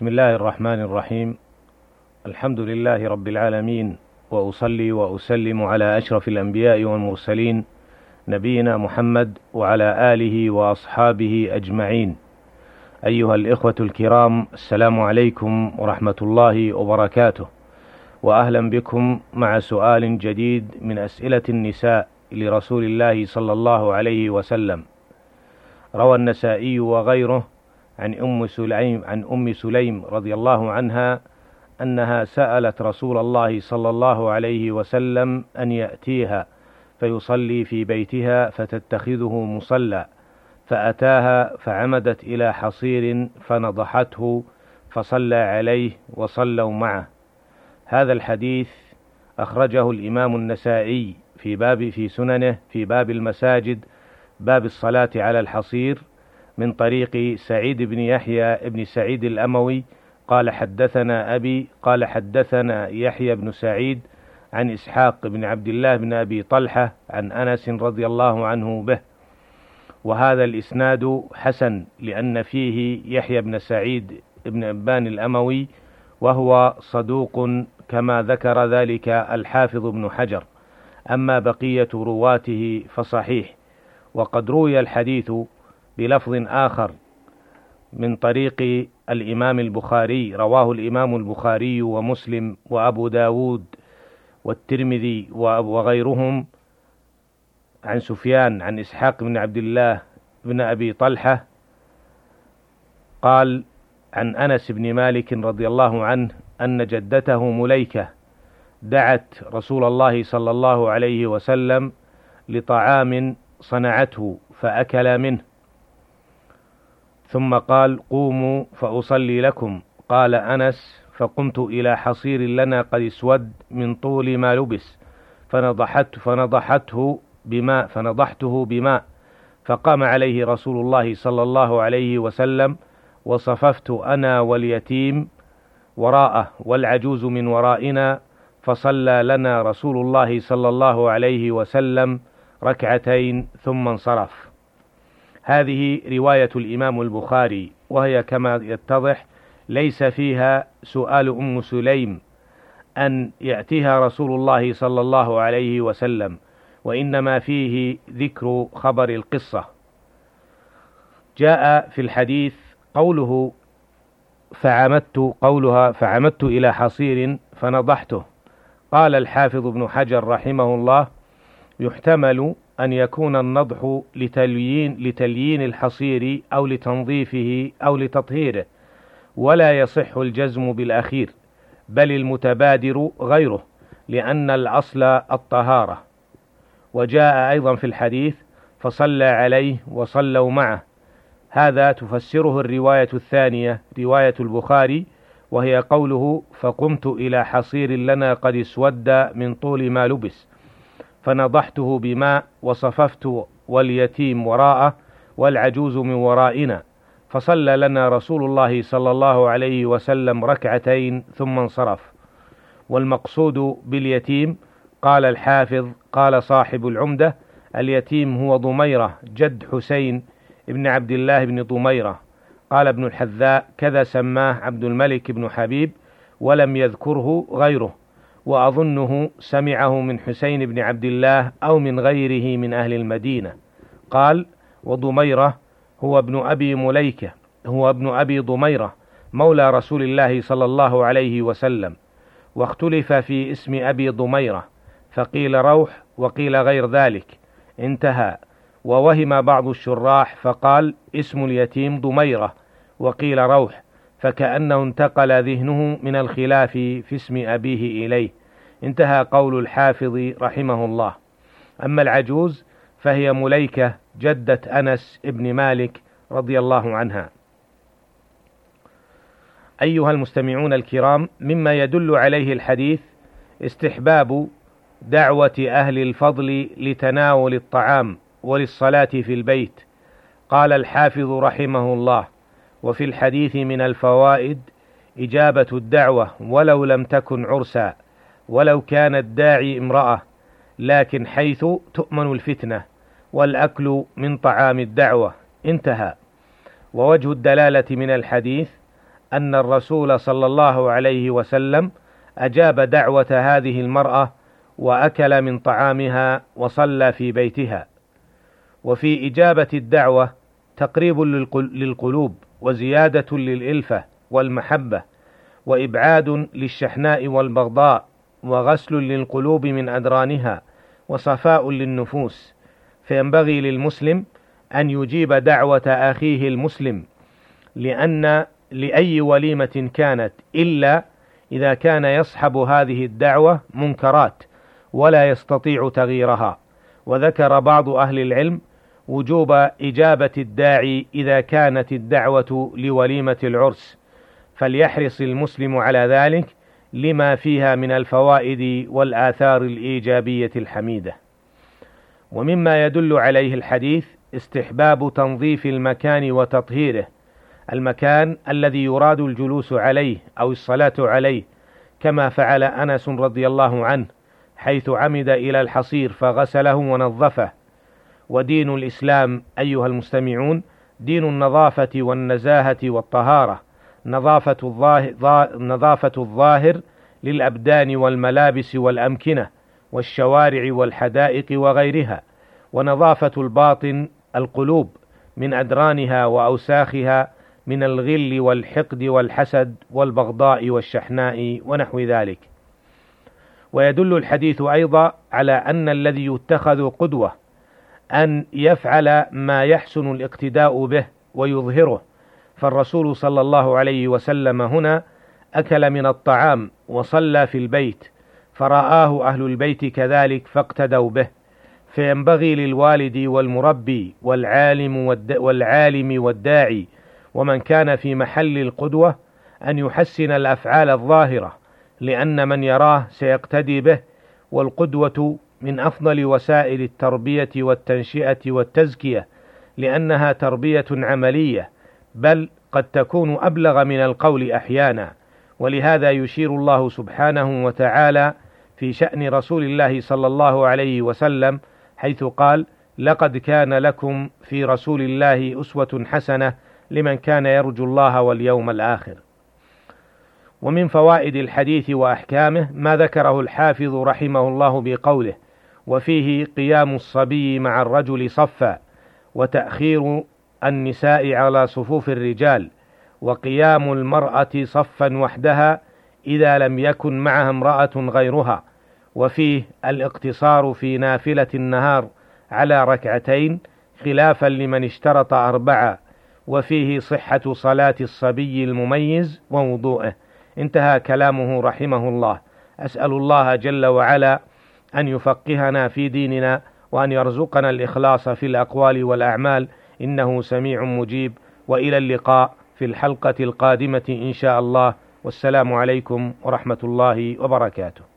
بسم الله الرحمن الرحيم. الحمد لله رب العالمين وأصلي وأسلم على أشرف الأنبياء والمرسلين نبينا محمد وعلى آله وأصحابه أجمعين. أيها الإخوة الكرام السلام عليكم ورحمة الله وبركاته. وأهلا بكم مع سؤال جديد من أسئلة النساء لرسول الله صلى الله عليه وسلم. روى النسائي وغيره عن أم سليم عن أم سليم رضي الله عنها أنها سألت رسول الله صلى الله عليه وسلم أن يأتيها فيصلي في بيتها فتتخذه مصلى فأتاها فعمدت إلى حصير فنضحته فصلى عليه وصلوا معه. هذا الحديث أخرجه الإمام النسائي في باب في سننه في باب المساجد باب الصلاة على الحصير من طريق سعيد بن يحيى بن سعيد الأموي قال حدثنا أبي قال حدثنا يحيى بن سعيد عن إسحاق بن عبد الله بن أبي طلحة عن أنس رضي الله عنه به. وهذا الإسناد حسن لأن فيه يحيى بن سعيد بن أبان الأموي وهو صدوق كما ذكر ذلك الحافظ ابن حجر. أما بقية رواته فصحيح. وقد روي الحديث بلفظ آخر من طريق الإمام البخاري رواه الإمام البخاري ومسلم وأبو داود والترمذي وغيرهم عن سفيان عن إسحاق بن عبد الله بن أبي طلحة قال عن أنس بن مالك رضي الله عنه أن جدته مليكة دعت رسول الله صلى الله عليه وسلم لطعام صنعته فأكل منه. ثم قال قوموا فأصلي لكم. قال أنس فقمت إلى حصير لنا قد اسود من طول ما لبس فنضحت فنضحته بماء فنضحته بماء فقام عليه رسول الله صلى الله عليه وسلم وصففت أنا واليتيم وراءه والعجوز من ورائنا فصلى لنا رسول الله صلى الله عليه وسلم ركعتين ثم انصرف. هذه رواية الإمام البخاري وهي كما يتضح ليس فيها سؤال أم سليم أن يأتيها رسول الله صلى الله عليه وسلم وإنما فيه ذكر خبر القصة. جاء في الحديث قوله فعمدت قولها فعمدت إلى حصير فنضحته قال الحافظ ابن حجر رحمه الله يحتمل أن يكون النضح لتليين لتليين الحصير أو لتنظيفه أو لتطهيره ولا يصح الجزم بالأخير بل المتبادر غيره لأن الأصل الطهارة. وجاء أيضا في الحديث فصلى عليه وصلوا معه هذا تفسره الرواية الثانية رواية البخاري وهي قوله فقمت إلى حصير لنا قد اسود من طول ما لبس فنضحته بماء وصففت واليتيم وراءه والعجوز من ورائنا. فصلى لنا رسول الله صلى الله عليه وسلم ركعتين ثم انصرف. والمقصود باليتيم قال الحافظ قال صاحب العمدة اليتيم هو ضميرة جد حسين بن عبد الله بن ضميرة. قال ابن الحذاء كذا سماه عبد الملك بن حبيب ولم يذكره غيره. وأظنه سمعه من حسين بن عبد الله أو من غيره من أهل المدينة. قال وضميرة هو ابن أبي مليكة هو ابن أبي ضميرة مولى رسول الله صلى الله عليه وسلم واختلف في اسم أبي ضميرة فقيل روح وقيل غير ذلك انتهى. ووهم بعض الشراح فقال اسم اليتيم ضميرة وقيل روح فكأنه انتقل ذهنه من الخلاف في اسم أبيه إليه. انتهى قول الحافظ رحمه الله. أما العجوز فهي مليكة جدة أنس ابن مالك رضي الله عنها. أيها المستمعون الكرام مما يدل عليه الحديث استحباب دعوة أهل الفضل لتناول الطعام وللصلاة في البيت. قال الحافظ رحمه الله وفي الحديث من الفوائد إجابة الدعوة ولو لم تكن عرسا ولو كان الداعي امرأة لكن حيث تؤمن الفتنة والأكل من طعام الدعوة. انتهى. ووجه الدلالة من الحديث أن الرسول صلى الله عليه وسلم أجاب دعوة هذه المرأة وأكل من طعامها وصلى في بيتها. وفي إجابة الدعوة تقريب للقلوب. وزيادة للإلفة والمحبة وإبعاد للشحناء والبغضاء وغسل للقلوب من أدرانها وصفاء للنفوس. فينبغي للمسلم أن يجيب دعوة أخيه المسلم لأن لأي وليمة كانت إلا إذا كان يصحب هذه الدعوة منكرات ولا يستطيع تغييرها. وذكر بعض أهل العلم وجوب إجابة الداعي إذا كانت الدعوة لوليمة العرس. فليحرص المسلم على ذلك لما فيها من الفوائد والآثار الإيجابية الحميدة. ومما يدل عليه الحديث استحباب تنظيف المكان وتطهيره المكان الذي يراد الجلوس عليه أو الصلاة عليه كما فعل أنس رضي الله عنه حيث عمد إلى الحصير فغسله ونظفه ودين الإسلام أيها المستمعون دين النظافة والنزاهة والطهارة نظافة الظاهر, نظافة الظاهر للأبدان والملابس والأمكنة والشوارع والحدائق وغيرها ونظافة الباطن القلوب من أدرانها وأوساخها من الغل والحقد والحسد والبغضاء والشحناء ونحو ذلك. ويدل الحديث أيضا على أن الذي يتخذ قدوة أن يفعل ما يحسن الاقتداء به ويظهره. فالرسول صلى الله عليه وسلم هنا أكل من الطعام وصلى في البيت فرآه أهل البيت كذلك فاقتدوا به. فينبغي للوالد والمربي والعالم والعالم والداعي ومن كان في محل القدوة أن يحسن الأفعال الظاهرة لأن من يراه سيقتدي به والقدوة من أفضل وسائل التربية والتنشئة والتزكية لأنها تربية عملية بل قد تكون أبلغ من القول أحيانا ولهذا يشير الله سبحانه وتعالى في شأن رسول الله صلى الله عليه وسلم حيث قال: لقد كان لكم في رسول الله أسوة حسنة لمن كان يرجو الله واليوم الآخر. ومن فوائد الحديث وأحكامه ما ذكره الحافظ رحمه الله بقوله: وفيه قيام الصبي مع الرجل صفا وتأخير النساء على صفوف الرجال وقيام المرأة صفا وحدها إذا لم يكن معها امرأة غيرها وفيه الاقتصار في نافلة النهار على ركعتين خلافا لمن اشترط أربعة وفيه صحة صلاة الصبي المميز ووضوءه انتهى كلامه رحمه الله. أسأل الله جل وعلا أن يفقهنا في ديننا وأن يرزقنا الإخلاص في الأقوال والأعمال. إنه سميع مجيب. وإلى اللقاء في الحلقة القادمة إن شاء الله. والسلام عليكم ورحمة الله وبركاته.